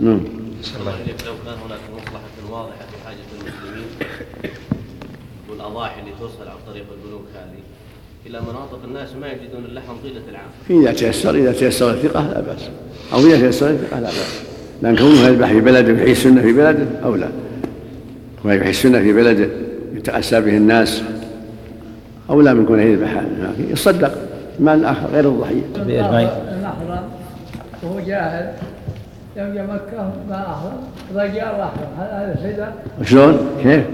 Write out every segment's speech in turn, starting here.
نعم. لو كان هناك مصلحة واضحة في حاجة المسلمين والأضاحي اللي توصل عن طريق البنوك هذه. إلى مناطق الناس ما يجدون اللحم طيلة العام. إذا تيسر إذا تيسر الثقة لا بأس. أو إذا تيسر الثقة لا بأس. لأن كونه يذبح في بلده ويحيي السنة في بلده أولى ويحيي السنة في بلده يتأسى به الناس أولى من كونه يذبح. يصدق. مال آخر غير الضحية. المحرم وهو جاهل. يوم جاء مكة ما أحرم رجع الأحرم هل هذا سيدا؟ شلون؟ كيف؟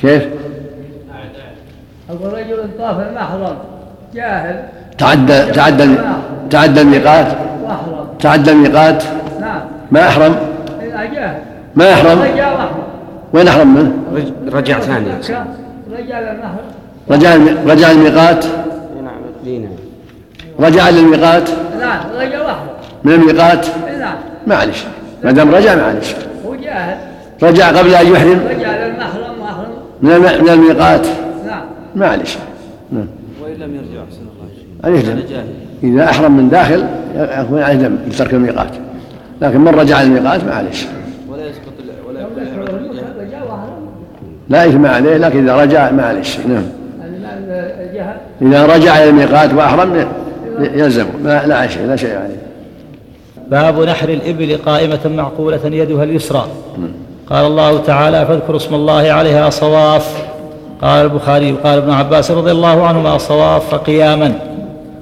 كيف؟ أقول رجل طاف المحرم جاهل. تعدى تعدى تعدى الميقات؟ وأحرم تعدى الميقات؟ نعم. ما أحرم؟ جاهل. ما أحرم؟ رجع وين أحرم منه؟ رجع ثاني. رجع للمحرم. رجع رجع الميقات؟ نعم رجع للميقات؟ نعم رجع الأحرم من الميقات؟ نعم معلش ما دام رجع معلش هو جاهل رجع قبل أن يحرم؟ رجع للمحرم وأحرم من الم- من الميقات؟ نعم. معلش نعم. وإن لم يرجع أحسن الله إذا أحرم من داخل يكون عليه دم لترك الميقات. لكن من رجع للميقات؟ معلش ولا يسقط ولا لا إثم عليه لكن إذا رجع معلش نعم. الجهل إذا رجع إلى الميقات وأحرم يلزم ما لا شيء لا شيء عليه. باب نحر الإبل قائمة معقولة يدها اليسرى. قال الله تعالى فاذكروا اسم الله عليها صواف. قال البخاري قال ابن عباس رضي الله عنهما صواف قياما.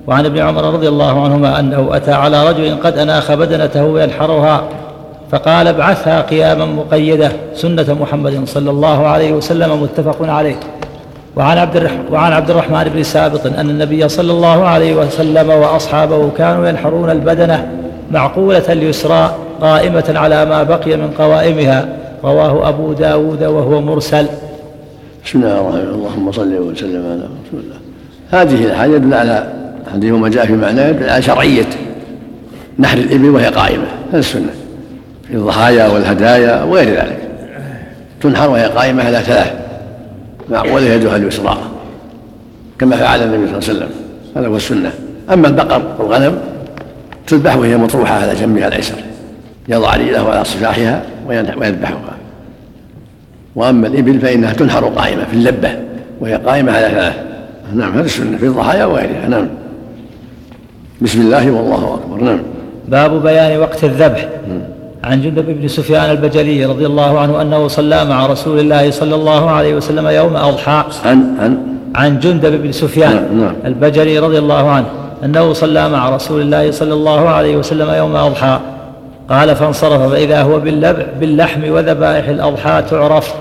وعن ابن عمر رضي الله عنهما أنه أتى على رجل قد أناخ بدنته ينحرها فقال ابعثها قياما مقيدة سنة محمد صلى الله عليه وسلم متفق عليه. وعن عبد وعن عبد الرحمن بن سابط أن النبي صلى الله عليه وسلم وأصحابه كانوا ينحرون البدنة معقولة اليسرى قائمة على ما بقي من قوائمها. رواه أبو داود وهو مرسل. بسم الله الرحمن الرحيم. اللهم صل وسلم على رسول الله. هذه الحاجة يدل على حديث ما جاء في معناه يدل على شرعية نحر الإبل وهي قائمة. هذا السنة. في الضحايا والهدايا وغير ذلك. تنحر وهي قائمة على ثلاث. معقولة يدها اليسرى. كما فعل النبي صلى الله عليه وسلم. هذا هو السنة. أما البقر والغنم تذبح وهي مطروحة على جنبها الأيسر. يضع رجله على صفاحها ويذبحها. وأما الإبل فإنها تنحر قائمة في اللبة وهي قائمة على ثلاث نعم هذا السنة في الضحايا وغيرها. نعم. بسم الله والله أكبر. نعم. باب بيان وقت الذبح. عن جندب بن سفيان البجلي رضي الله عنه أنه صلى مع رسول الله صلى الله عليه وسلم يوم أضحى. عن عن عن جندب بن سفيان نعم، نعم. البجلي رضي الله عنه. أنه صلى مع رسول الله صلى الله عليه وسلم يوم أضحى. قال فانصرف فإذا هو باللبع باللحم وذبائح الأضحى تعرف.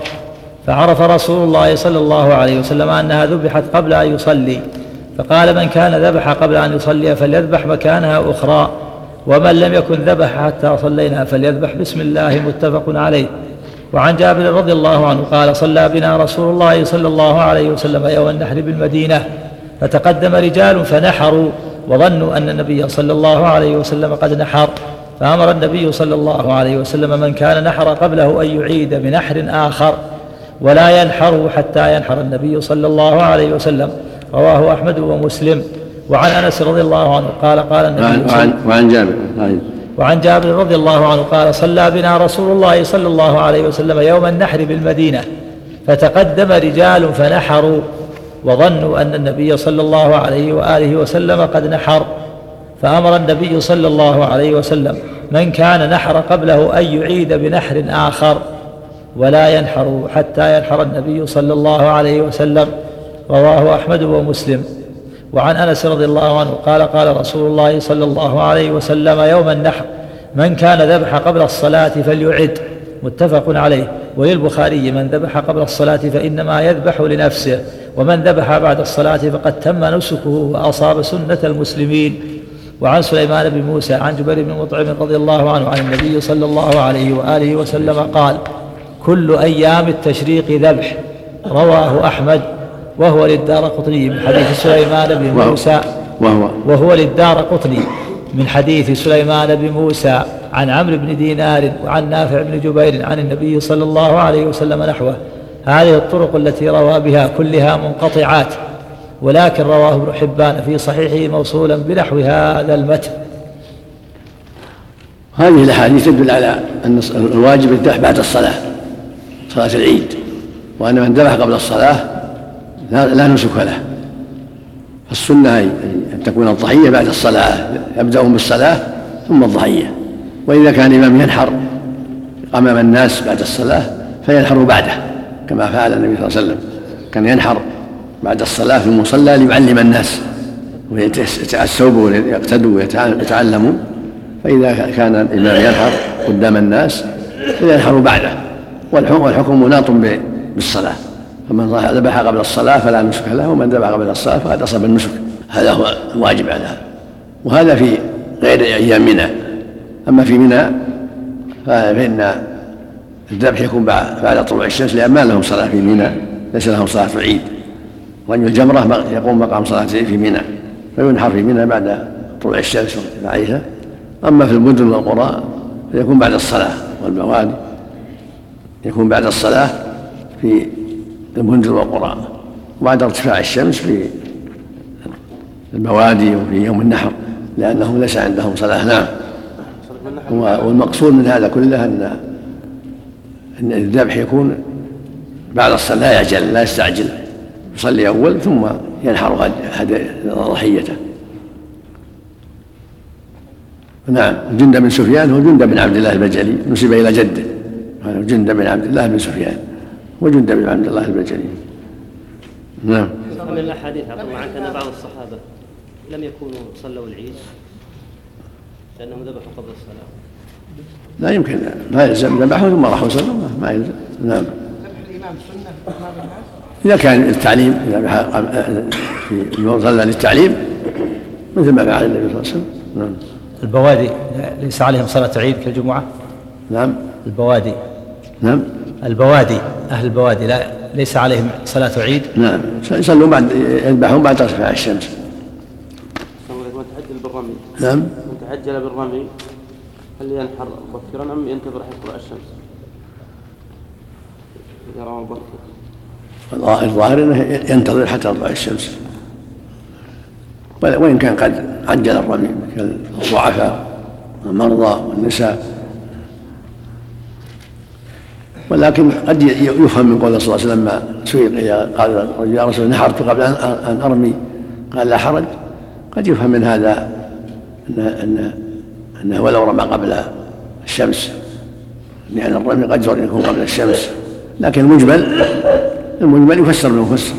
فعرف رسول الله صلى الله عليه وسلم أنها ذبحت قبل أن يصلي. فقال من كان ذبح قبل أن يصلي فليذبح مكانها أخرى ومن لم يكن ذبح حتى صلينا فليذبح. بسم الله متفق عليه. وعن جابر رضي الله عنه قال صلى بنا رسول الله صلى الله عليه وسلم يوم النحر بالمدينة فتقدم رجال فنحروا. وظنوا أن النبي صلى الله عليه وسلم قد نحر فأمر النبي صلى الله عليه وسلم من كان نحر قبله أن يعيد بنحر آخر ولا ينحر حتى ينحر النبي صلى الله عليه وسلم. رواه أحمد ومسلم. وعن أنس رضي الله عنه قال قال النبي وعن وعن, وعن جابر. طيب. وعن جابر رضي الله عنه قال صلى بنا رسول الله صلى الله عليه وسلم يوم النحر بالمدينة فتقدم رجال فنحروا. وظنوا أن النبي صلى الله عليه وآله وسلم قد نحر فأمر النبي صلى الله عليه وسلم من كان نحر قبله أن يعيد بنحر آخر ولا ينحر حتى ينحر النبي صلى الله عليه وسلم. رواه أحمد ومسلم. وعن أنس رضي الله عنه قال قال رسول الله صلى الله عليه وسلم يوم النحر من كان ذبح قبل الصلاة فليعد. متفق عليه. وللبخاري من ذبح قبل الصلاة فإنما يذبح لنفسه. ومن ذبح بعد الصلاة فقد تم نسكه وأصاب سنة المسلمين. وعن سليمان بن موسى عن جبير بن مطعم رضي الله عنه عن النبي صلى الله عليه وآله وسلم قال كل أيام التشريق ذبح. رواه أحمد وهو للدار قطني من حديث سليمان بن موسى. وهو وهو للدار قطني من حديث سليمان بن موسى عن عمرو بن دينار وعن نافع بن جبير عن النبي صلى الله عليه وسلم نحوه. هذه الطرق التي روى بها كلها منقطعات ولكن رواه ابن حبان في صحيحه موصولا بنحو هذا المتن. هذه الأحاديث تدل على أن الواجب الذبح بعد الصلاة صلاة العيد وأن من ذبح قبل الصلاة لا, نسك له. فالسنة أن تكون الضحية بعد الصلاة يبدأون بالصلاة ثم الضحية. وإذا كان الإمام ينحر أمام الناس بعد الصلاة فينحر بعده. كما فعل النبي صلى الله عليه وسلم. كان ينحر بعد الصلاة في المصلى ليعلم الناس ويتأسوا ويقتدوا ويتعلموا. فإذا كان الإمام ينحر قدام الناس فينحر بعده. والحكم مناط بالصلاة. فمن ذبح قبل الصلاة فلا نسك له ومن ذبح قبل الصلاة فقد أصاب النسك. هذا هو الواجب على هذا. وهذا في غير أيام منى. أما في منى فإن الذبح يكون بعد طلوع الشمس لأن ما لهم صلاة في منى ليس لهم صلاة في العيد رجل الجمرة يقوم مقام صلاة في منى فينحر في منى بعد طلوع الشمس عائشة أما في المدن والقرى فيكون بعد الصلاة والبوادي يكون بعد الصلاة في المدن والقرى وبعد ارتفاع الشمس في البوادي وفي يوم النحر لأنهم ليس عندهم صلاة. نعم. والمقصود من هذا كله أن أن الذبح يكون بعد الصلاة لا يعجل لا يستعجل. يصلي أول ثم ينحر ضحيته. نعم جند بن سفيان هو جند بن عبد الله البجلي نسب إلى جده. جند بن عبد الله بن سفيان وجند بن عبد الله البجلي. نعم. من الأحاديث عفوا الله عنك أن بعض الصحابة لم يكونوا صلوا العيد لأنهم ذبحوا قبل الصلاة. لا يمكن ما يلزم. ذبحوا ثم راحوا صلوا ما يلزم. نعم. إذا كان التعليم إذا في صلى للتعليم مثل ما فعل النبي صلى الله عليه وسلم. نعم. البوادي ليس عليهم صلاة عيد كالجمعة؟ نعم. البوادي. نعم. البوادي أهل البوادي لا ليس عليهم صلاة عيد؟ نعم. يصلون بعد يذبحون بعد ارتفاع الشمس من تعجل بالرمي. نعم. من تعجل بالرمي. هل ينحر مبكرا أم ينتظر حتى تطلع الشمس؟ إذا رمى مبكر الظاهر إنه ينتظر حتى تطلع الشمس. وإن كان قد عجل الرمي كالضعفاء والمرضى والنساء. ولكن قد يفهم من قول صلى الله عليه وسلم ما سئل قال يا رسول نحرت قبل أن أرمي. قال لا حرج. قد يفهم من هذا ان أن أنه ولو رمى قبل الشمس لأن الرمي قد يكون قبل الشمس لكن المجمل المجمل يفسر بالمفسر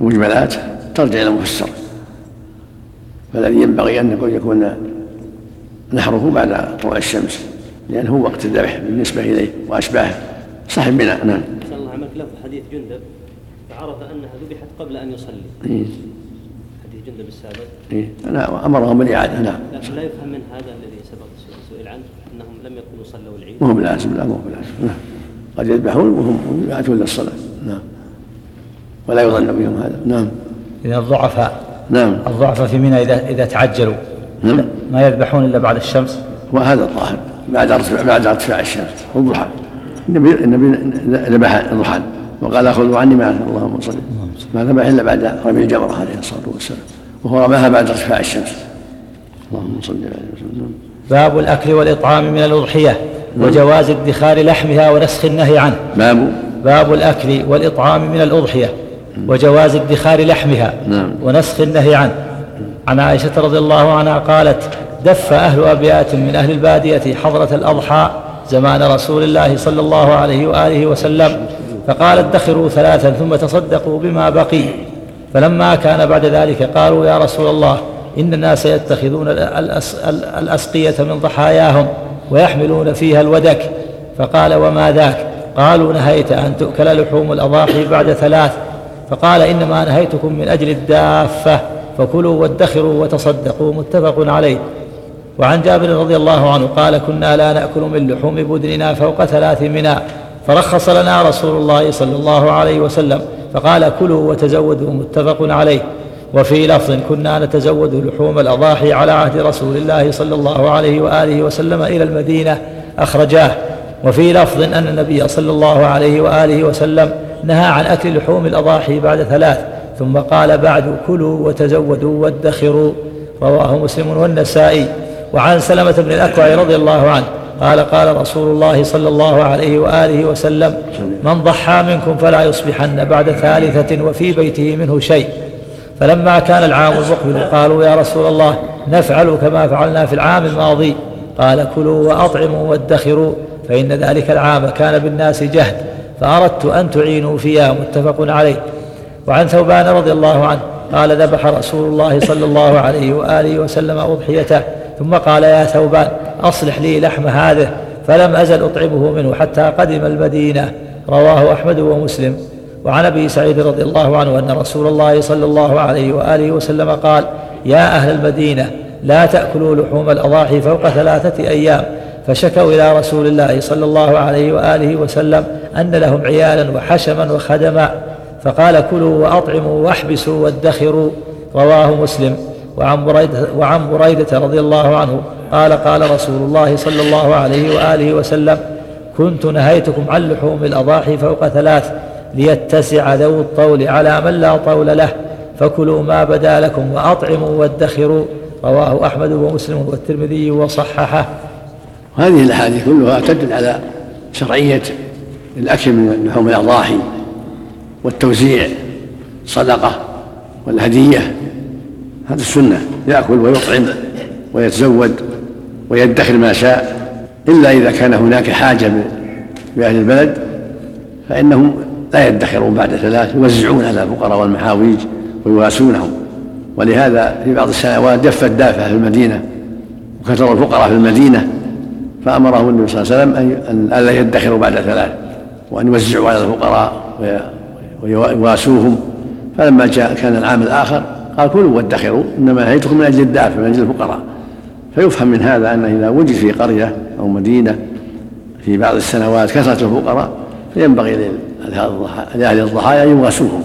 المجملات ترجع إلى المفسر فالذي ينبغي أن يكون نحره بعد طلوع الشمس لأنه هو وقت الذبح بالنسبة إليه وأشباهه صاحب بناء نعم. أحسن الله عملك له حديث جندب فعرف أنها ذبحت قبل أن يصلي. إيه؟ حديث جندب السابق. إيه؟ أنا أمرهم بالإعادة نعم. لكن لا يفهم من هذا الذي سبق سئل عنه أنهم لم يكونوا صلوا العيد. مو بلازم لا مو بلازم نعم. قد يذبحون وهم يأتون للصلاة نعم. ولا يظن بهم هذا. نعم. إذا الضعفاء نعم. الضعفاء في منى إذا إذا تعجلوا. نعم. ما يذبحون إلا بعد الشمس؟ وهذا الظاهر. بعد ارتفاع بعد ارتفاع الشمس. والضحى النبي النبي ذبح الضحى. وقال خذوا عني ما اللهم صل ما ذبح إلا بعد رمي الجمره عليه الصلاة والسلام. وهو رماها بعد ارتفاع الشمس. اللهم صل عليه وسلم باب الأكل والإطعام من الأضحية وجواز ادخار لحمها ونسخ النهي عنه. باب باب الأكل والإطعام من الأضحية وجواز ادخار لحمها نعم. ونسخ النهي عنه. عن عائشة رضي الله عنها قالت دف أهل أبيات من أهل البادية حضرة الأضحى زمان رسول الله صلى الله عليه وآله وسلم فقال ادخروا ثلاثا ثم تصدقوا بما بقي فلما كان بعد ذلك قالوا يا رسول الله إن الناس يتخذون الأس- الأسقية من ضحاياهم ويحملون فيها الودك. فقال وما ذاك؟ قالوا نهيت أن تؤكل لحوم الأضاحي بعد ثلاث. فقال إنما نهيتكم من أجل الدافة. فكلوا وادخروا وتصدقوا متفق عليه. وعن جابر رضي الله عنه قال كنا لا نأكل من لحوم بدننا فوق ثلاث منا. فرخص لنا رسول الله صلى الله عليه وسلم. فقال كلوا وتزودوا متفق عليه. وفي لفظ كنا نتزود لحوم الأضاحي على عهد رسول الله صلى الله عليه وآله وسلم إلى المدينة أخرجاه. وفي لفظ أن النبي صلى الله عليه وآله وسلم نهى عن أكل لحوم الأضاحي بعد ثلاث ثم قال بعد كلوا وتزودوا وادخروا. رواه مسلم والنسائي. وعن سلمة بن الأكوع رضي الله عنه قال قال رسول الله صلى الله عليه وآله وسلم من ضحى منكم فلا يصبحن بعد ثالثة وفي بيته منه شيء. فلما كان العام المقبل قالوا يا رسول الله نفعل كما فعلنا في العام الماضي. قال كلوا وأطعموا وادخروا فإن ذلك العام كان بالناس جهد فأردت أن تعينوا فيها متفق عليه. وعن ثوبان رضي الله عنه قال ذبح رسول الله صلى الله عليه وآله وسلم أضحيته ثم قال يا ثوبان أصلح لي لحم هذه فلم أزل أطعمه منه حتى قدم المدينة. رواه أحمد ومسلم. وعن أبي سعيد رضي الله عنه أن رسول الله صلى الله عليه وآله وسلم قال يا أهل المدينة لا تأكلوا لحوم الأضاحي فوق ثلاثة أيام. فشكوا إلى رسول الله صلى الله عليه وآله وسلم أن لهم عيالا وحشما وخدما. فقال كلوا وأطعموا واحبسوا وادخروا. رواه مسلم. وعن بريدة, وعن بريدة رضي الله عنه قال قال رسول الله صلى الله عليه وآله وسلم كنت نهيتكم عن لحوم الأضاحي فوق ثلاث. ليتسع ذو الطول على من لا طول له. فكلوا ما بدا لكم وأطعموا وادخروا. رواه أحمد ومسلم والترمذي وصححه. وهذه الأحاديث كلها تدل على شرعية الأكل من لحوم الأضاحي والتوزيع صدقة والهدية. هذا السنة يأكل ويطعم ويتزود ويدخر ما شاء. إلا إذا كان هناك حاجة بأهل البلد فإنهم لا يدخرون بعد ثلاث يوزعون على الفقراء والمحاويج ويواسونهم. ولهذا في بعض السنوات جفت دافة في المدينة وكثر الفقراء في المدينة فأمرهم النبي صلى الله عليه وسلم أن ألا يدخروا بعد ثلاث وأن يوزعوا على الفقراء ويواسوهم. فلما جاء كان العام الآخر قال كلوا وادخروا إنما نهيتكم من أجل الدافع من أجل الفقراء. فيفهم من هذا أنه إذا وجد في قرية أو مدينة في بعض السنوات كثرة الفقراء فينبغي لأهل الضحايا يواسوهم.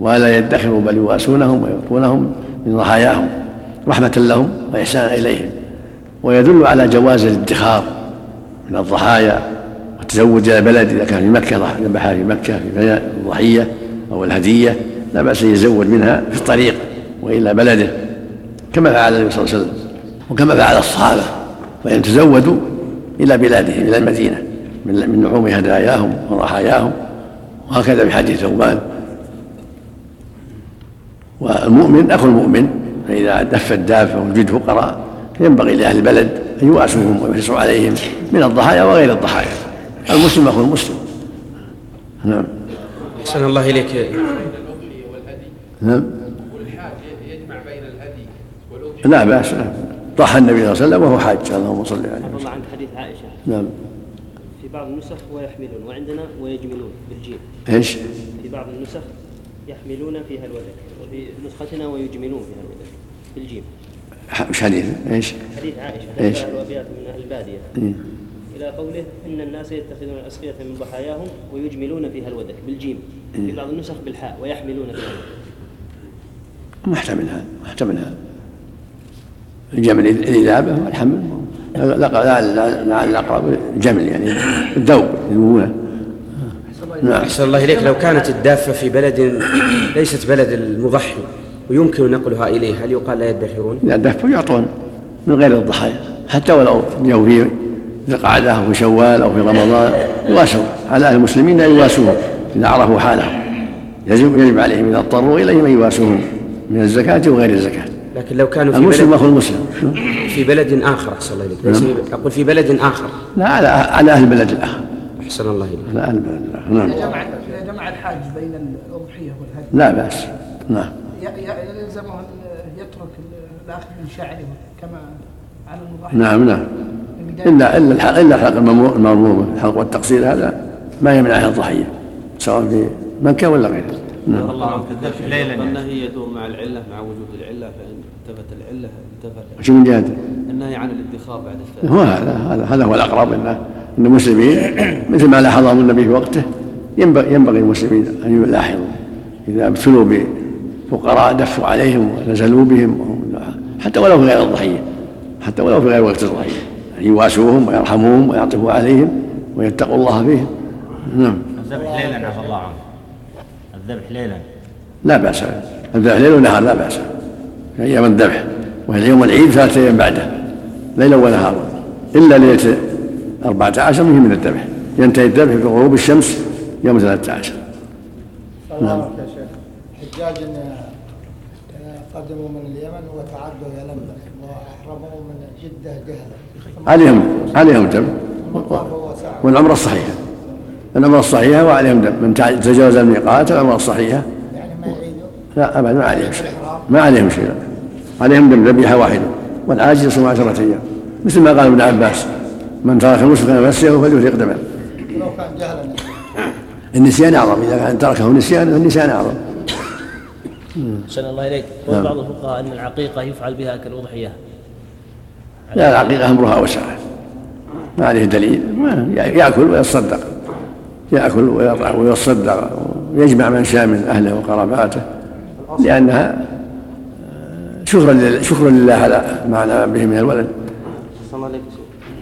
ولا يدخروا بل يواسونهم ويعطونهم من ضحاياهم رحمة لهم وإحسانا إليهم. ويدل على جواز الادخار من الضحايا والتزود إلى البلد إذا كان في مكة ذبحها في مكة في الضحية أو الهدية لا بأس يزود منها في الطريق وإلى بلده كما فعل النبي صلى الله عليه وسلم وكما فعل الصحابة فإن تزودوا إلى بلادهم إلى المدينة. من لحوم هداياهم وضحاياهم وهكذا في حديث ثوبان. والمؤمن أخو المؤمن فإذا دف الدافه ووجد فقراء ينبغي لأهل البلد أن يواسوهم ويحرصوا عليهم من الضحايا وغير الضحايا. المسلم أخو المسلم. نعم. أحسن الله إليك نعم. لا بأس. ضحى النبي صلى الله عليه وسلم وهو حاج اللهم صل عليه الله عنك حديث عائشة. نعم. بعض النسخ ويحملون وعندنا ويجملون بالجيم إيش؟ في بعض النسخ يحملون فيها الودك وفي نسختنا ويجملون فيها الودك بالجيم مش حديث إيش؟ حديث عائشة إيش؟ الوابيات من أهل البادية إيه؟ إلى قوله إن الناس يتخذون الاسقيه من ضحاياهم ويجملون فيها الودك بالجيم في إيه. بعض النسخ بالحاء ويحملون فيها الودك محتمل هذا محتمل هذا الجمل الإذابة والحمل لا الأقرب الجمل يعني الذوب يذوبونه نعم. أحسن الله إليك. لو كانت الدافة في بلد ليست بلد المضحي ويمكن نقلها إليه هل يقال لا يدخرون؟ إذا دفوا يعطون من غير الضحايا حتى ولو جو في القعدة أو في شوال أو في رمضان يواسون. على أهل المسلمين أن يواسوهم إذا عرفوا حالهم. يجب يجب عليهم إذا اضطروا إليهم أن يواسوهم من الزكاة وغير الزكاة. لكن لو كانوا في المسلم بلد أخو المسلم. في بلد آخر أحسن الله إليك. ليس نعم. أقول في بلد آخر. لا على على أهل البلد الآخر. أحسن الله إليك. على أهل البلد الآخر. نعم. جمع جمع الحاج بين الأضحية والهدي. لا بأس. نعم. يلزمه يترك الأخذ من شعره كما على المضحي نعم نعم. إلا إلا الحلق إلا الحلق الممو- المرمومة الحلق والتقصير هذا ما يمنع الضحية سواء في مكة ولا غيره نعم. الله عنك الذبح ليلا النهي يدور مع العلة مع وجود العلة فإن انتفت العلة انتفت شو من جهة؟ النهي عن الادخار بعد الثلاث هو هذا هذا هذا هو الأقرب أن أن المسلمين مثل ما لاحظهم النبي في وقته ينبغي ينبغي المسلمين أن يلاحظوا. إذا ابتلوا بفقراء دفوا عليهم ونزلوا بهم حتى ولو في غير الضحية حتى ولو في غير وقت الضحية أن يواسوهم ويرحموهم ويعطفوا عليهم ويتقوا الله فيهم. نعم. الذبح ليلا عفى الله عنه. الذبح ليلا. لا بأس. الذبح ليل ونهار لا بأس. في أيام الذبح. وهي يوم العيد ثلاثة أيام بعده. ليلا ونهارا. إلا ليلة 14 هي من الذبح. ينتهي الذبح بغروب الشمس يوم 13 نعم. يا شيخ حجاج قدموا من اليمن وتعدوا إلى لندن وأحرموا من جدة جهلا عليهم عليهم دم والعمره الصحيحه العمره الصحيحه وعليهم دم. من تجاوز الميقات ما يعيدوا لا ابدا ما عليهم شيء. ما عليهم شيء. عليهم دم ذبيحة واحدة. والعاجز يصوم عشرة أيام. مثل ما قال ابن عباس من ترك المسلم فنفسه فليهرق دمه. ولو كان جهلا النسيان أعظم. إذا كان تركه نسيان فالنسيان أعظم. أحسن الله إليك. قول نعم. بعض الفقهاء أن العقيقة يفعل بها كالأضحية لا العقيقة أمرها اوسع ما عليه دليل. ما يأكل ويتصدق. يأكل ويطعم ويتصدق ويجمع من شاء من أهله وقراباته لأنها شكرا لله شكرا لله على ما نعم به من الولد.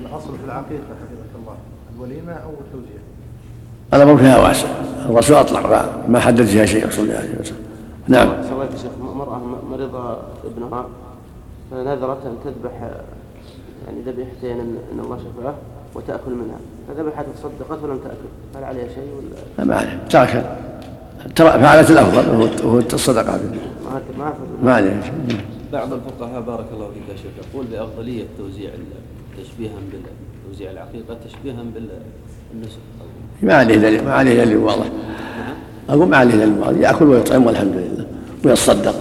الأصل في العقيقة حفظك الله. الوليمة أو التوزيع الامر فيها واسع الرسول أطلق ما- حدد فيها شيء صلى الله عليه وسلم. نعم. يا شيخ مرأة م- مرض ابنها فنذرت أن تذبح يعني ذبيحتين إن الله شفاه وتأكل منها. فذبحت وتصدقت ولم تأكل هل عليها شيء ولا؟ ما عليه ترك. ترى فعلت الأفضل وهو- به. ما ما ما عليه شيء. بعض الفقهاء بارك الله فيك يا شيخ يقول بأفضلية توزيع تشبيها بال توزيع العقيقة تشبيها بالنسك. ما عليه دليل ما عليه دليل واضح أقول ما عليه دليل واضح يأكل ويطعم والحمد لله. ويتصدق.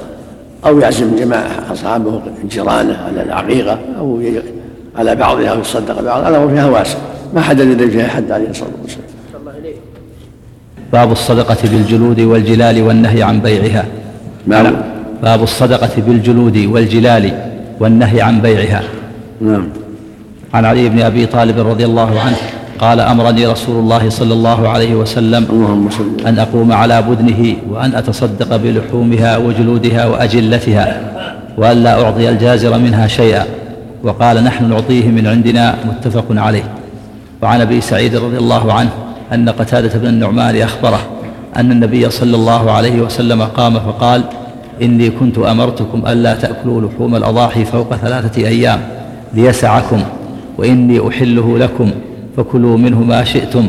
أو يعزم جماعة أصحابه جيرانه على العقيقة أو ي- على بعضها أو يتصدق بعض الامر فيها واسع. ما حدد دليل فيها حد عليه الصلاة والسلام. باب الصدقة بالجلود والجلال والنهي عن بيعها. نعم. باب الصدقة بالجلود والجلال والنهي عن بيعها. نعم. عن علي بن أبي طالب رضي الله عنه قال أمرني رسول الله صلى الله عليه وسلم اللهم صل أن أقوم على بدنه وأن أتصدق بلحومها وجلودها وأجلتها وأن لا أعطي الجازر منها شيئا. وقال نحن نعطيه من عندنا متفق عليه. وعن أبي سعيد رضي الله عنه أن قتادة بن النعمان أخبره أن النبي صلى الله عليه وسلم قام فقال إني كنت أمرتكم ألا تأكلوا لحوم الأضاحي فوق ثلاثة أيام ليسعكم وإني أحله لكم فكلوا منه ما شئتم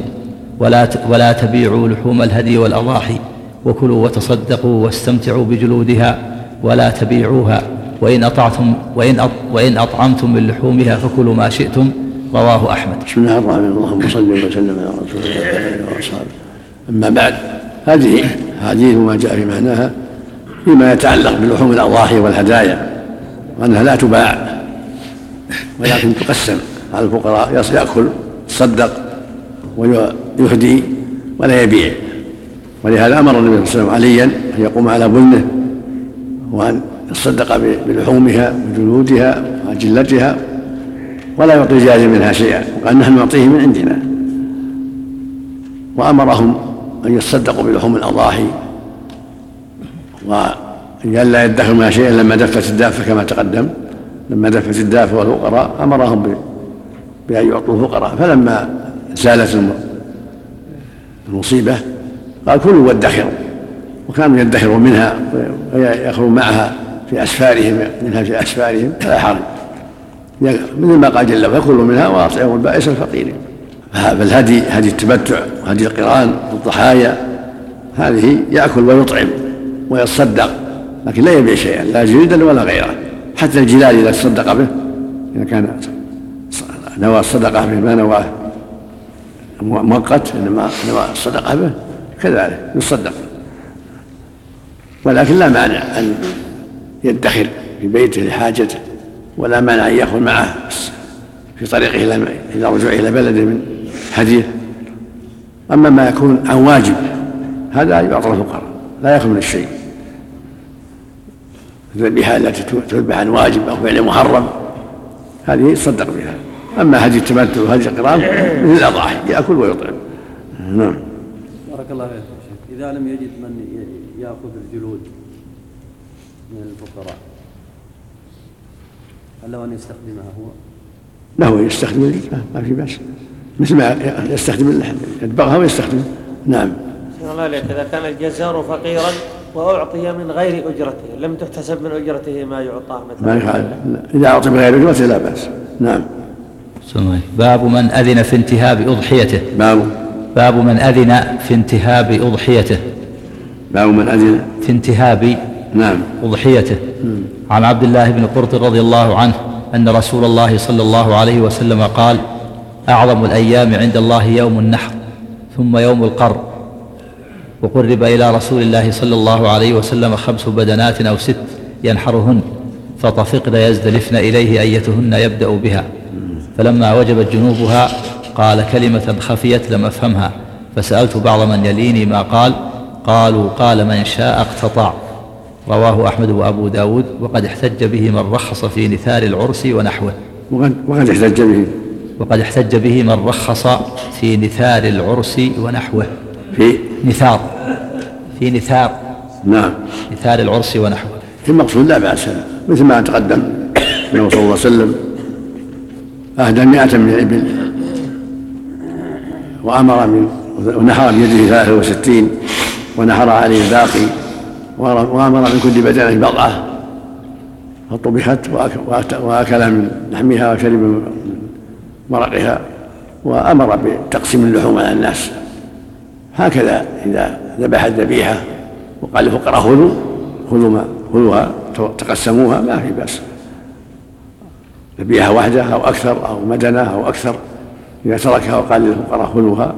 ولا ولا تبيعوا لحوم الهدي والأضاحي وكلوا وتصدقوا واستمتعوا بجلودها ولا تبيعوها وإن أطعتم وإن وإن أطعمتم من لحومها فكلوا ما شئتم رواه أحمد. بسم الله الرحمن الرحيم. اللهم صل وسلم على رسول الله وعلى آله وأصحابه. أما بعد هذه حديث ما جاء في معناها فيما يتعلق بلحوم الأضاحي والهدايا وأنها لا تباع ولكن تقسم. على الفقراء يأكل يصدق ويهدي ولا يبيع. ولهذا أمر النبي صلى الله عليه وسلم عليا أن يقوم على بنه وأن يتصدق بلحومها وجلودها وأجلتها ولا يعطي الجاهل منها شيئا وقال نحن نعطيه من عندنا. وأمرهم أن يتصدقوا بلحوم الأضاحي. وان لا يدخر منها شيئا لما دفت الدافه كما تقدم. لما دفت الدافه والفقراء أمرهم ب- بأن يعطوا الفقراء. فلما زالت الم- المصيبة قال كلوا وادخروا. وكانوا يدخروا منها ويأخذون معها في أسفارهم منها في أسفارهم فلا حرج. مثل ما قال جل وعلا منها وأطعموا البائس الفقير. فالهدي هدي التمتع وهدي القرآن والضحايا هذه يأكل ويطعم ويتصدق لكن لا يبيع شيئا لا جلدا ولا غيره. حتى الجلال إذا تصدق به إذا كان نوى الصدقة به ما نواه مؤقت إنما نوى الصدقة به كذلك يصدق. ولكن لا مانع أن يدخر في بيته لحاجته. ولا مانع أن يأخذ معه في طريقه إلى إلى رجوعه إلى بلده من هديه. أما ما يكون عن واجب هذا يعطى الفقراء لا يأخذ من الشيء. الذبيحه التي تذبح عن واجب أو فعل محرم هذه يتصدق بها. أما هدي التمتع وهدي القرآن مثل الاضاحي يأكل ويطعم. نعم. بارك الله فيك إذا لم يجد من يأخذ الجلود من الفقراء هل له أن يستخدمها هو؟ له يستخدم ما في بأس. مثل ما يستخدم اللحم. يدبغها ويستخدم. نعم. الله عليك إذا كان الجزار فقيرا وأعطي من غير أجرته لم تحتسب من أجرته ما يعطاه مثلا. ما يخالف لا. إذا أعطي بغير أجرته لا بأس. نعم. باب من أذن في انتهاب أضحيته. باب. باب من أذن في انتهاب أضحيته. باب من أذن. في انتهاب نعم. أضحيته عن عبد الله بن قرط رضي الله عنه أن رسول الله صلى الله عليه وسلم قال أعظم الأيام عند الله يوم النحر ثم يوم القر. وقرب إلى رسول الله صلى الله عليه وسلم خمس بدنات أو ست ينحرهن فطفقن يزدلفن إليه أيتهن يبدأ بها. فلما وجبت جنوبها قال كلمة خفيت لم أفهمها فسألت بعض من يليني ما قال قالوا قال من شاء اقتطع. رواه أحمد وأبو داود وقد احتج به من رخص في نثار العرس ونحوه. وقد وقد احتج به. وقد احتج به من رخص في نثار العرس ونحوه. في؟ نثار. في نثار. نعم. نثار العرس ونحوه. المقصود لا بأس. مثل ما تقدم أنه صلى الله عليه وسلم أهدى مئة من الإبل وأمر من ونحر بيده ثلاثة وستين ونحر عليه الباقي. وأمر من كل بدنة بضعة فطبخت وأكل من لحمها وشرب من مرقها وأمر بتقسيم اللحوم على الناس. هكذا إذا ذبح الذبيحة وقال للفقراء خذوا خذوا ما خذوها تقسموها ما في بأس. ذبيحة واحدة أو أكثر أو مدنة أو أكثر إذا تركها وقال للفقراء خذوها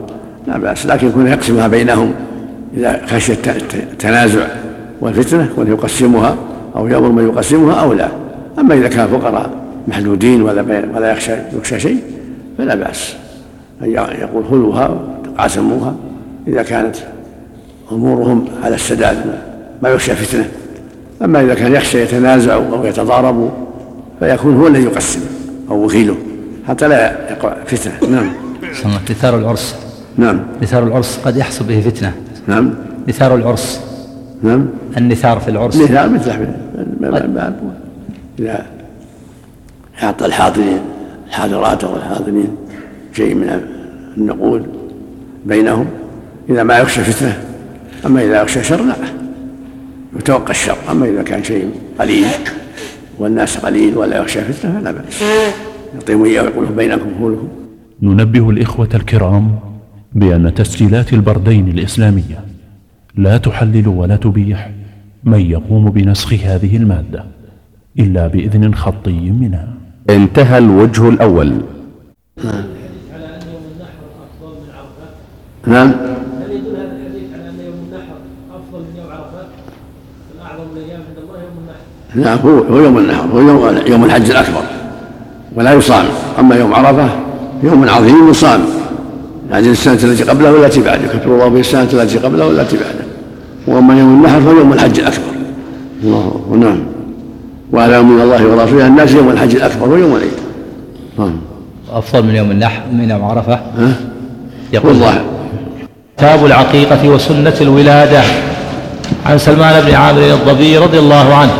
لا بأس. لكن يكون يقسمها بينهم إذا خشي التنازع. والفتنة يكون يقسمها أو يأمر من يقسمها أو لا. أما إذا كان فقراء محدودين ولا ولا يخشى يخشى شيء فلا بأس. أن يقول خذوها تقاسموها. إذا كانت أمورهم على السداد ما يخشى فتنة. أما إذا كان يخشى يتنازع أو يتضاربوا فيكون هو الذي يقسم أو وكيله. حتى لا يقع فتنة. نعم. نثار العرس. نعم. نثار العرس قد يحصل به فتنة. نعم. نثار العرس. نعم. النثار في العرس. نثار مثل إذا أعطى الحاضرين الحاضرات أو الحاضرين شيء من النقود بينهم إذا ما يخشى فتنة أما إذا يخشى شر لا. يتوقع الشر أما إذا كان شيء قليل والناس قليل ولا يخشى فتنة فلا بأس. يعطيهم إياه ويقول بينكم هو ننبه الإخوة الكرام بأن تسجيلات البردين الإسلامية لا تحلل ولا تبيح من يقوم بنسخ هذه المادة إلا بإذن خطي منها. انتهى الوجه الأول. نعم. هل يدل هذا الحديث على ان يوم النحر افضل من يوم عرفه؟ الاعظم الأيام عند الله يوم النحر. نعم هو هو يوم النحر هو يوم يوم الحج الأكبر. ولا يصام. أما يوم عرفة يوم عظيم يصام يعني السنة التي قبله والتي بعده يكفر الله به السنة التي قبله والتي بعده وأما يوم النحر فهو يوم الحج الأكبر. الله نعم. وعلى من الله ورسوله الناس يوم الحج الأكبر ويوم العيد. نعم. أفضل من يوم النحر من يوم عرفة ها؟ يقول والظاهر كتاب العقيقة وسنة الولادة. عن سلمان بن عامر الضبي رضي الله عنه.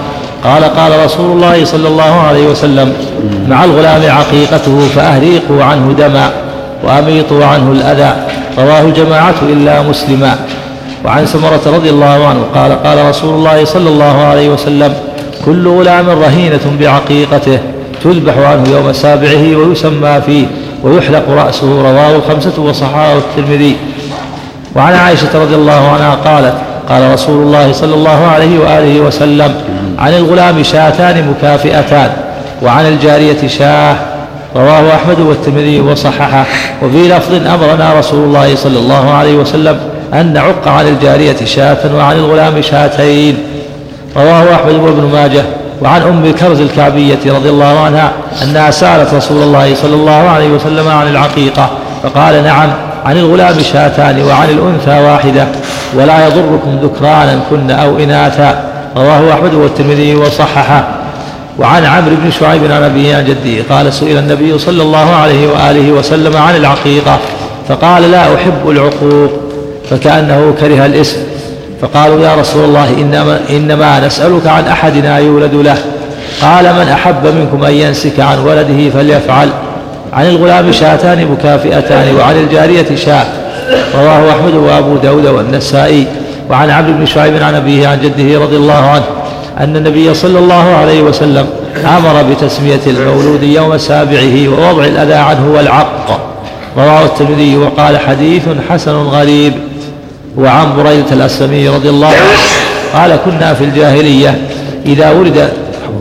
قال قال رسول الله صلى الله عليه وسلم مع الغلام عقيقته فأهريقوا عنه دما وأميطوا عنه الأذى رواه الجماعة إلا مسلما. وعن سمرة رضي الله عنه قال قال رسول الله صلى الله عليه وسلم كل غلام رهينة بعقيقته تذبح عنه يوم سابعه ويسمى فيه ويحلق رأسه رواه الخمسة وصححه الترمذي. وعن عائشة رضي الله عنها قالت قال رسول الله صلى الله عليه وآله وسلم عن الغلام شاتان مكافئتان وعن الجارية شاه رواه أحمد والترمذي وصححه. وفي لفظ أمرنا رسول الله صلى الله عليه وسلم أن نعق عن الجارية شاة وعن الغلام شاتين. رواه أحمد وابن ماجه وعن أم الكرز الكعبية رضي الله عنها أنها سألت رسول الله صلى الله عليه وسلم عن العقيقة فقال نعم عن الغلام شاتان وعن الأنثى واحدة ولا يضركم ذكرانا كن أو إناثا. رواه أحمد والترمذي وصححه. وعن عمرو بن شعيب عن أبيه عن جده قال سئل النبي صلى الله عليه وآله وسلم عن العقيقة فقال لا أحب العقوق. فكأنه كره الاسم. فقالوا يا رسول الله إنما, إنما نسألك عن أحدنا يولد له. قال من أحب منكم أن ينسك عن ولده فليفعل. عن الغلام شاتان مكافئتان وعن الجارية شاة. رواه أحمد وأبو داود والنسائي. وعن عبد بن شعيب عن أبيه عن جده رضي الله عنه أن النبي صلى الله عليه وسلم أمر بتسمية المولود يوم سابعه ووضع الأذى عنه والعق. رواه الترمذي وقال حديث حسن غريب. وعن بريدة الأسلمي رضي الله عنه قال كنا في الجاهلية إذا ولد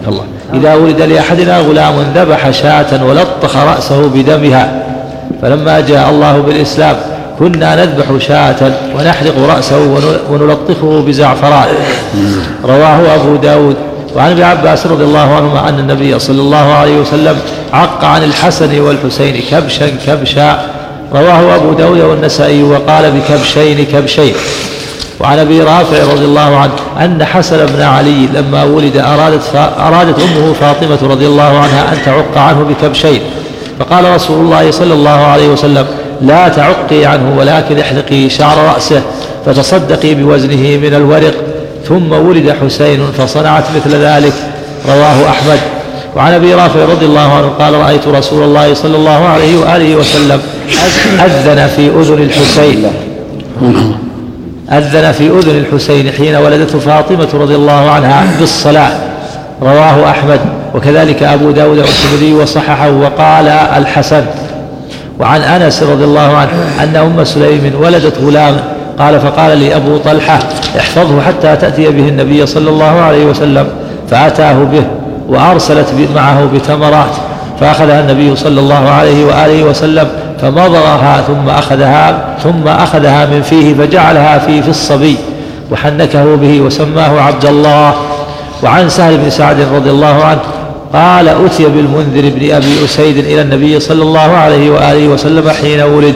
الله إذا ولد لأحدنا غلام ذبح شاة ولطخ رأسه بدمها فلما جاء الله بالإسلام كنا نذبح شاة ونحرق رأسه ونلطخه بزعفران. رواه أبو داود. وعن ابن عباس رضي الله عنهما أن النبي صلى الله عليه وسلم عق عن الحسن والحسين كبشا كبشا رواه أبو داود والنسائي وقال بكبشين كبشين. وعن أبي رافع رضي الله عنه أن حسن بن علي لما ولد أرادت أرادت أمه فاطمة رضي الله عنها أن تعق عنه بكبشين. فقال رسول الله صلى الله عليه وسلم لا تعقي عنه ولكن احلقي شعر رأسه فتصدقي بوزنه من الورق. ثم ولد حسين فصنعت مثل ذلك. رواه أحمد. وعن أبي رافع رضي الله عنه قال رأيت رسول الله صلى الله عليه وآله وسلم أذن في أذن الحسين. أذن في أذن الحسين حين ولدته فاطمة رضي الله عنها بالصلاة. رواه أحمد. وكذلك أبو داود والترمذي وصححه وقال الحسن. وعن أنس رضي الله عنه أن أم سليم ولدت غلاما قال فقال لي أبو طلحة احفظه حتى تأتي به النبي صلى الله عليه وسلم فأتاه به. وأرسلت معه بتمرات فأخذها النبي صلى الله عليه وآله وسلم فمضغها ثم أخذها ثم أخذها من فيه فجعلها في في الصبي وحنكه به وسماه عبد الله. وعن سهل بن سعد رضي الله عنه قال أتي بالمنذر بن أبي أسيد إلى النبي صلى الله عليه وآله وسلم حين ولد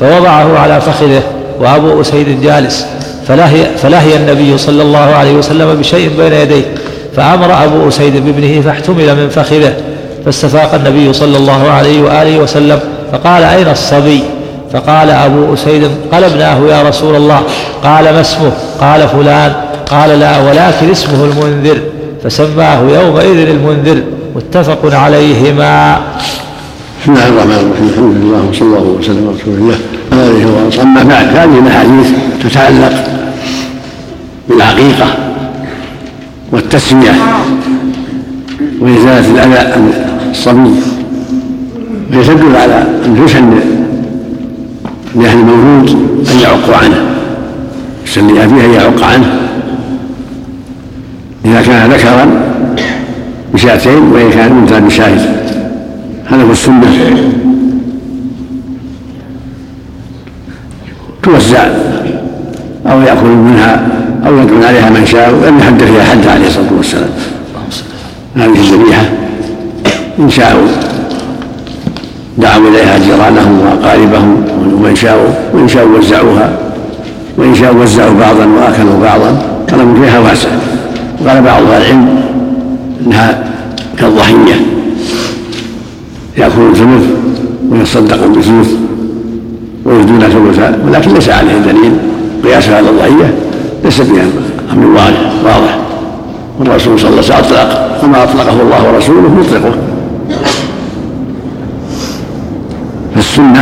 فوضعه على فخذه وأبو أسيد جالس فلهي, فلهي النبي صلى الله عليه وسلم بشيء بين يديه. فأمر أبو أسيد بابنه فاحتمل من فخذه فاستفاق النبي صلى الله عليه وآله وسلم فقال أين الصبي؟ فقال أبو أسيد قلبناه يا رسول الله. قال ما اسمه؟ قال فلان. قال لا ولكن اسمه المنذر فسماه يومئذ المنذر. متفق عليهما. بسم الله الرحمن الرحيم. الحمد لله وصلى الله وسلم على رسول الله آله وأصحابه. اما بعد هذه الأحاديث تتعلق بالعقيقه والتسمية. وإزالة الأذى عن الصبي وهي تدل على أن يسن لأهل المولود أن يعقوا عنه. يسن لأبيه أن يعق عنه. إذا كان ذكرا بشاتين وإن كان أنثى بشاهد. هذا هو السنة. توزع أو يأكل منها أو يدعون عليها من شاء ولم يحد فيها حد عليه الصلاة والسلام. هذه الذبيحة إن شاءوا دعوا إليها جيرانهم وأقاربهم ومن شاءوا وإن شاءوا وزعوها وإن شاءوا وزعوا بعضا وأكلوا بعضا. كلام فيها واسع. وقال بعض أهل العلم إنها كالضحية. يأكلون ثلث ويصدقون بثلث ويهدون ثلثا ولكن ليس عليه دليل. قياس على الضحية. ليس بها أمر واضح والرسول صلى الله عليه وسلم أطلق وما أطلقه الله ورسوله مطلقه. فالسنة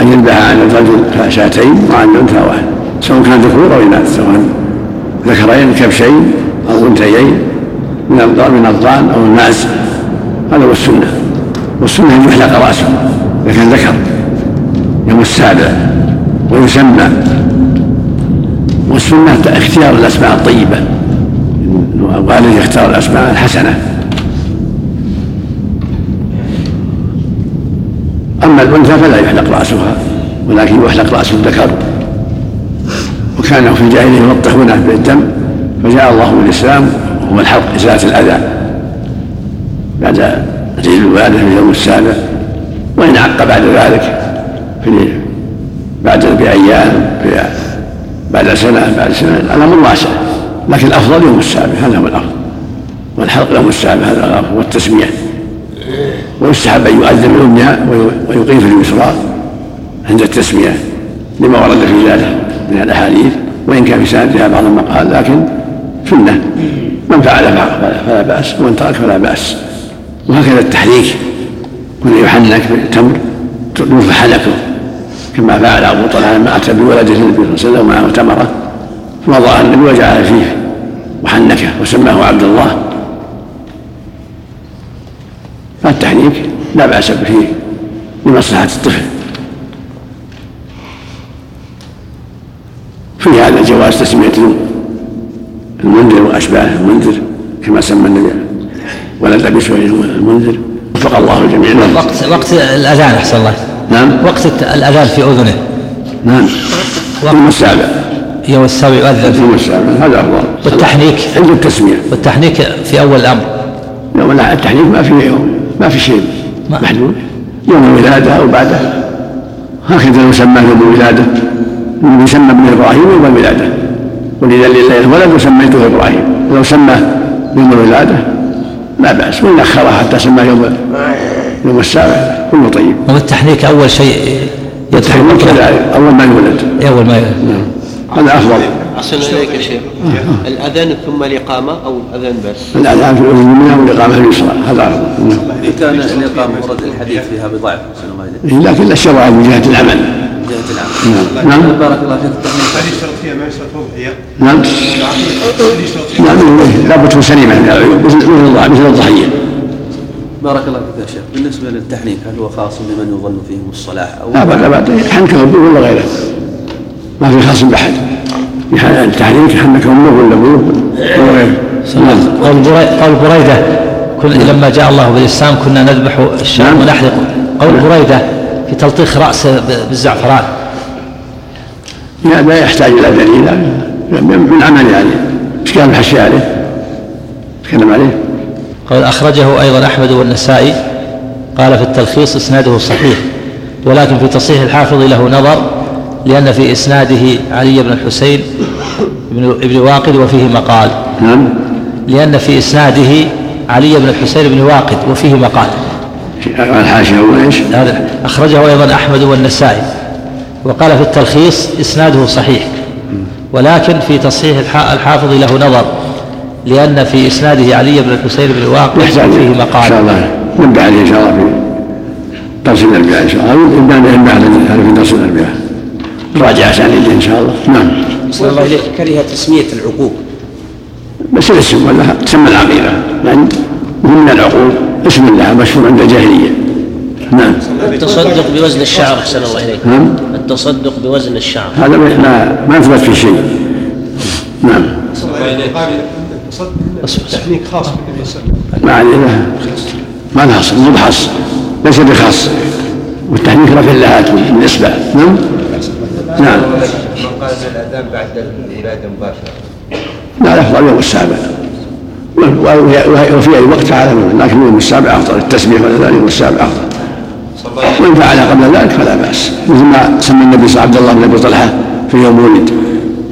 أن يذبح عن الرجل شاتين وعن الأنثى واحد سواء كان ذكور أو إناث سواء ذكرين كبشين أو أنثيين من من الضأن أو المعز هذا هو السنة. والسنة أن يحلق رأسه إذا كان ذكر يوم السابع ويسمى. والسنة اختيار الأسماء الطيبة. وعليه يختار الأسماء الحسنة. أما الأنثى فلا يحلق رأسها ولكن يحلق رأس الذكر. وكانوا في الجاهلية يلطخونه بالدم فجاء الله بالإسلام وهو الحلق إزالة الأذى. بعد عيد الولادة في اليوم السابع. وإن عق بعد ذلك في بعد بأيام بعد سنة بعد سنة. الأمر واسع لكن الأفضل يوم السابع هذا هو الأفضل. والحلق يوم السابع هذا الأفضل. والتسمية. ويستحب أن يؤذن باليمنى ويقيم في اليسرى عند التسمية. لما ورد في ذلك من الأحاديث وإن كان في سندها بعض المقال لكن سنة. من فعل فلا بأس. ومن ترك فلا بأس. وهكذا التحريك. كن يحنك بالتمر يرفع حنكه كما فعل أبو طلحة لما أتى بولده النبي صلى الله عليه وسلم ومعه تمرة فوضعها النبي وجعل فيه وحنكه وسماه عبد الله. التحريك لا بأس به لمصلحة الطفل. في هذا جواز تسمية المنذر وأشباه المنذر كما سمى النبي. ولد سهيل المنذر. وفق الله الجميع. وقت وقت الأذان أحسن الله. نعم. وقت الأذان في أذنه. نعم. يوم السابع. يوم السابع يؤذن يوم السابع. هذا أفضل. والتحنيك. عند التسمية. والتحنيك في أول الأمر. يوم لا التحنيك ما في يوم. ما في شيء محدود. يوم الولادة أو بعدها هكذا لو سماه يوم الولادة. يسمى ابن إبراهيم يوم الولادة. ولذا لله ولد وسميته إبراهيم. لو سماه يوم الولادة لا بأس. وإن أخرها حتى سماه يوم يوم السابع كله طيب. والتحنيك أول شيء يدخل التحنيك كذلك أول ما يولد. أول ما يولد. نعم. هذا أفضل. أحسن إليك يا شيخ. الأذان ثم الإقامة أو الأذان بس؟ الأذان في الأذن اليمنى والإقامة في اليسرى هذا أفضل. نعم. إن كان الإقامة ورد الحديث فيها بضعف. إليك لكن الشرائع من جهة العمل. من جهة العمل نعم. نعم. بارك الله فيك. التحنيك هل يشترط فيها ما يشترط أضحية؟ نعم. هل يشترط فيها نعم لابد تكون سليمة من العيوب مثل الضحية. بارك الله فيك يا شيخ. بالنسبة للتحنيك هل هو خاص بمن يظن فيهم الصلاح أو لا لا بد حنك أبوه ولا غيره؟ ما في خاص بأحد. التحريك حنك أمه ولا أبوه ولا غيره نعم قول قول بريدة. كن لما جاء الله بالإسلام كنا نذبح الشام نعم. ونحرق قول بريدة في تلطيخ رأسه ب- بالزعفران. لا لا يحتاج إلى دليل. من عمل يعني إيش كان الحشي عليه تكلم عليه؟ قال أخرجه أيضا أحمد والنسائي قال في التلخيص إسناده صحيح ولكن في تصحيح الحافظ له نظر لأن في إسناده علي بن الحسين بن ابن واقد وفيه مقال. نعم. لأن في إسناده علي بن الحسين بن واقد وفيه مقال. الحاشية إيش؟ هذا أخرجه أيضا أحمد والنسائي. وقال في التلخيص إسناده صحيح ولكن في تصحيح الح- الحافظ له نظر. لأن في إسناده علي بن الحسين بن واقد يحتاج وفيه إن شاء مقال الله. نبدا عليه إن شاء الله في درس الأربعاء إن شاء الله. نبدا نبدا على في درس الأربعاء. نراجع أسانيده إن شاء الله. نعم. صلى الله إليك. كره تسمية العقوق. بس الاسم ولا تسمى العقيدة. يعني مهم من العقول اسم لها مشهور عند الجاهلية. نعم. التصدق بوزن الشعر أحسن الله إليك. نعم. التصدق بوزن الشعر. هذا ما ما, ما يثبت في شيء. نعم. تحنيك خاص بالنبي صلى الله عليه وسلم ما عليه ما لها اصل مو بخاص ليس بخاص. والتحنيك رفع اللهات من الاصبع نعم؟ نعم. من قال الأذان بعد الولاده مباشرة. لا الافضل يوم السابع وفي أي وقت فعل لكن يوم السابع أفضل. التسبيح ولا يوم السابع أفضل. وإن فعل قبل ذلك فلا بأس. مثل ما سمى النبي صلى عبد الله بن أبي طلحة في يوم ولد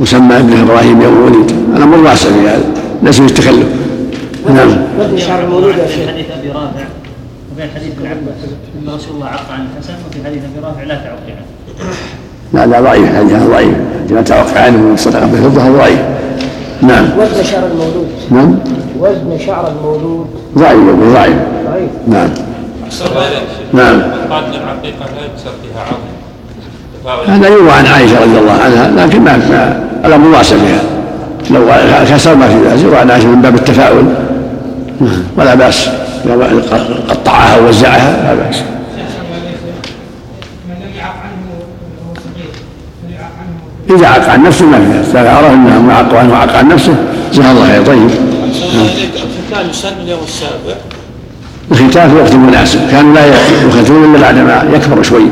وسمى ابنه إبراهيم يوم ولد. الامر واسع في هذا ليس في التكلف نعم. وزن شعر المولود يا شيخ. حديث أبي رافع. وبين حديث ابن عباس. إن رسول الله عق عن الحسن وفي حديث أبي رافع لا تعق عنه. لا لا ضعيف الحديث هذا ضعيف. ما توقع عنه من الصدقه بالفضه ضعيف. نعم. وزن شعر المولود. نعم. وزن شعر المولود. ضعيف ضعيف. ضعيف. نعم. أحسن. نعم. قال ان العقيقة لا يكسر فيها عظم هذا يروى عن عائشة رضي الله عنها لكن ما ما الأمر واسع فيها. لو كسر ما في ذلك يروى عن عائشه من باب التفاؤل. ولا بأس. لو قطعها ووزعها لا بأس. إذا عق عن نفسه ما في إذا عرف أنه عق عنه وعق عن نفسه. جزاه الله خير طيب. الختان يسن اليوم السابع. الختان في وقت مناسب. كانوا لا يختون إلا بعد ما يكبر شوي.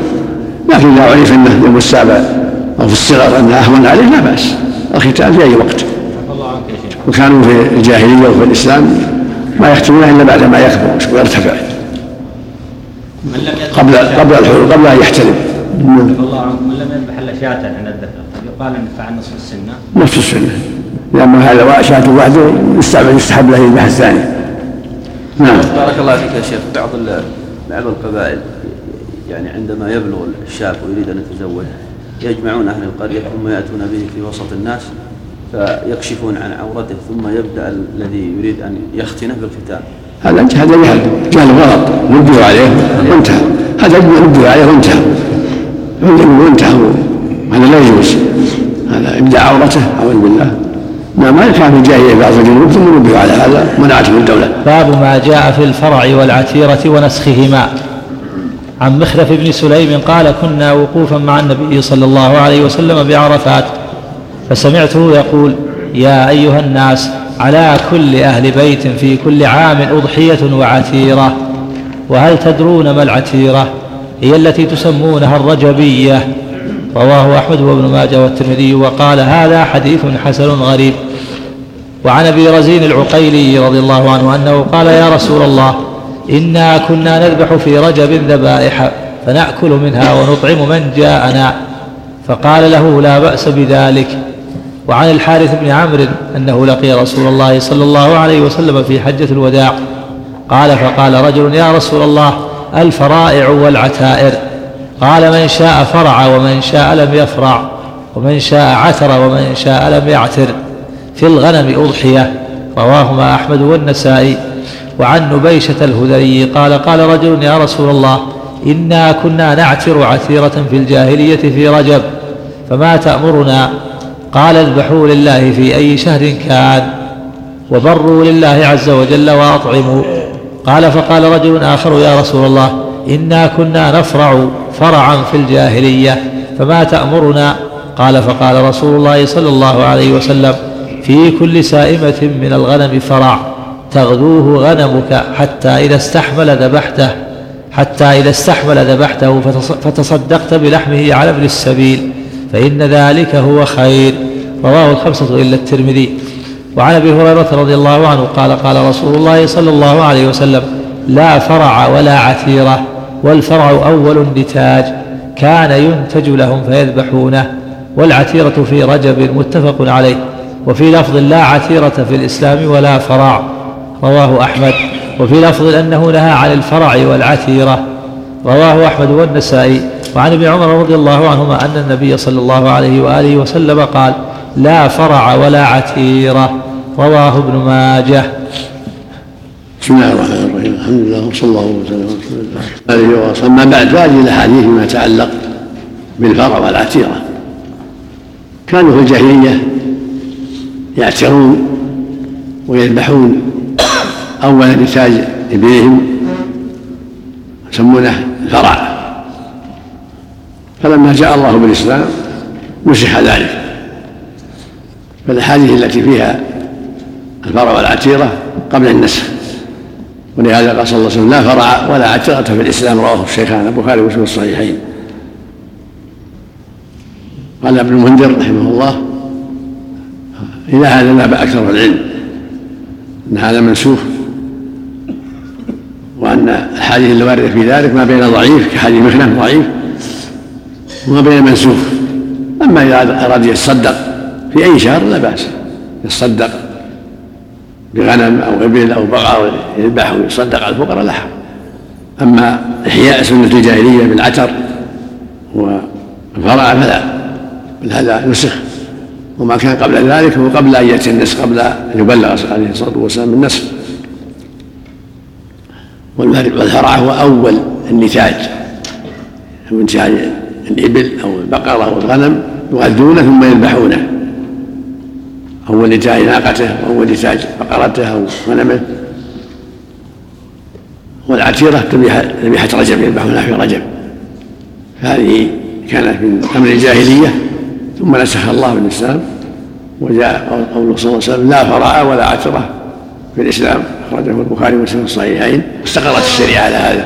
لكن إذا عرف أنه يوم السابع أو في الصغر أنه أهون عليه لا بأس. الختان في أي وقت. وكانوا في الجاهلية وفي الإسلام ما يختمونه إلا بعد ما يكبر ويرتفع من لم يذبح قبل قبل الحلول قبل أن يحتلم. الله عنكم من لم يذبح إلا شاة عند الذكر يقال إن فعل نصف السنة. نفس السنة. لأن هذا شاة وحده يستحب يستحب له يذبح الثاني. نعم. بارك الله فيك يا شيخ. بعض ال- بعض القبائل يعني عندما يبلغ الشاب ويريد أن يتزوج يجمعون أهل القرية ثم يأتون به في وسط الناس. فيكشفون عن عورته ثم يبدأ الذي يريد أن يختنه بالختان هذا هذا جهل جهل غلط. ردوا عليه وانتهى هذا ردوا عليه وانتهى وانتهى هذا لا يجوز. هذا ابداع عورته أعوذ بالله. نعم ما كان في الجاهليه بعض الجنوب ثم نبهوا على هذا منعتهم الدولة. باب ما جاء في الفرع والعتيرة ونسخهما. عن مخلف بن سليم قال كنا وقوفا مع النبي صلى الله عليه وسلم بعرفات فسمعته يقول يا أيها الناس على كل أهل بيت في كل عام أضحية وعتيرة وهل تدرون ما العتيرة هي التي تسمونها الرجبية. رواه أحمد وابن ماجه والترمذي. وقال هذا حديث حسن غريب. وعن أبي رزين العقيلي رضي الله عنه أنه قال يا رسول الله إنا كنا نذبح في رجب ذبائح فنأكل منها ونطعم من جاءنا. فقال له لا بأس بذلك. وعن الحارث بن عمرو أنه لقي رسول الله صلى الله عليه وسلم في حجة الوداع. قال فقال رجل يا رسول الله الفرائع والعتائر. قال من شاء فرع ومن شاء لم يفرع ومن شاء عتر ومن شاء لم يعتر. في الغنم أضحية. رواهما أحمد والنسائي. وعن نبيشة الهذلي قال قال رجل يا رسول الله إنا كنا نعتر عتيرة في الجاهلية في رجب فما تأمرنا قال اذبحوا لله في أي شهر كان وبروا لله عز وجل وأطعموا. قال فقال رجل آخر يا رسول الله إنا كنا نفرع فرعا في الجاهلية فما تأمرنا؟ قال فقال رسول الله صلى الله عليه وسلم في كل سائمة من الغنم فرع تغدوه غنمك حتى إذا استحمل ذبحته حتى إذا استحمل ذبحته فتصدقت بلحمه على ابن السبيل. فإن ذلك هو خير. رواه الخمسة إلا الترمذي. وعن أبي هريرة رضي الله عنه قال قال رسول الله صلى الله عليه وسلم لا فرع ولا عتيرة والفرع أول النتاج. كان ينتج لهم فيذبحونه. والعتيرة في رجب متفق عليه. وفي لفظ لا عتيرة في الإسلام ولا فرع. رواه أحمد. وفي لفظ أنه نهى عن الفرع والعتيرة. رواه أحمد والنسائي. وعن ابن عمر رضي الله عنهما أن النبي صلى الله عليه وآله وسلم قال لا فرع ولا عتيرة رواه ابن ماجه. بسم الله الرحمن الرحيم. الحمد لله وصلى الله وسلم على اله اما بعد؟ فهذه الأحاديث فيما يتعلق بالفرع والعتيرة. كانوا في الجاهلية يعترون ويذبحون أول نتاج ابلهم يسمونه الفرع. فلما جاء الله بالإسلام نسخ ذلك. فالأحاديث التي فيها الفرع والعتيرة قبل النسخ ولهذا قال صلى الله عليه وسلم لا فرع ولا عتيرة في الإسلام رواه الشيخان البخاري ومسلم الصحيحين. قال ابن المنذر رحمه الله إلى هذا ذهب أكثر العلم أن هذا منسوخ وأن الحديث الواردة في ذلك ما بين ضعيف كحديث مخنف ضعيف. وما بين منسوخ. أما إذا أراد يتصدق في أي شهر لا بأس. يتصدق بغنم أو إبل أو بقرة يذبح ويصدق على الفقراء لا حرج. أما إحياء سنة الجاهلية بالعتر والفرع فلا. بل هذا نسخ. وما كان قبل ذلك هو قبل أن يأتي النسخ قبل أن يبلغ عليه الصلاة والسلام بالنسخ والفرع هو أول النتاج. هو انتهاج الإبل أو البقرة أو الغنم يغذونه ثم يذبحونه. أول نتاج ناقته وأول نتاج بقرته أو غنمه. والعتيرة ذبيحة رجب يذبحونها في رجب. هذه كانت من أمر الجاهلية ثم نسخ الله بالإسلام وجاء قوله صلى الله عليه وسلم لا فرع ولا عترة في الإسلام. أخرجه البخاري ومسلم في الصحيحين. استقرت الشريعة على هذا.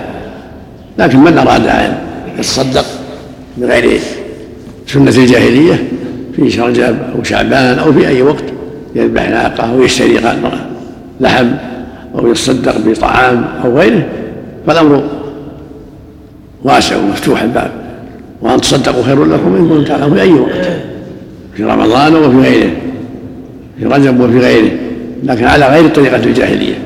لكن من أراد أن يتصدق؟ بغير سنة الجاهلية في رجب أو شعبان أو في أي وقت يذبح ناقة أو يشتري لحم أو يتصدق بطعام أو غيره فالأمر واسع ومفتوح الباب. وأن تصدقوا خير لكم إن كنتم تعلمون في أي وقت في رمضان وفي غيره في رجب وفي غيره لكن على غير طريقة الجاهلية.